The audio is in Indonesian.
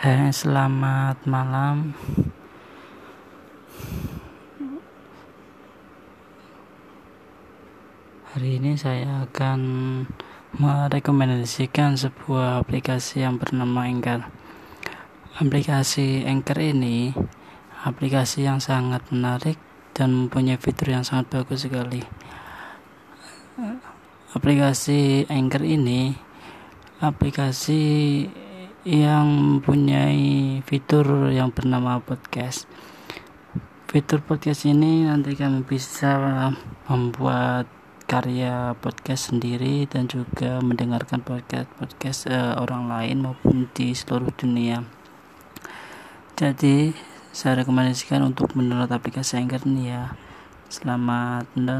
Hai, selamat malam. Hari ini saya akan merekomendasikan sebuah aplikasi yang bernama Anchor. Aplikasi Anchor ini aplikasi yang sangat menarik dan mempunyai fitur yang sangat bagus sekali. Aplikasi Anchor ini aplikasi yang mempunyai fitur yang bernama podcast. Fitur podcast ini nanti kamu bisa membuat karya podcast sendiri dan juga mendengarkan podcast podcast uh, orang lain maupun di seluruh dunia. Jadi saya rekomendasikan untuk mendownload aplikasi Anchor ini ya. Selamat mendownload.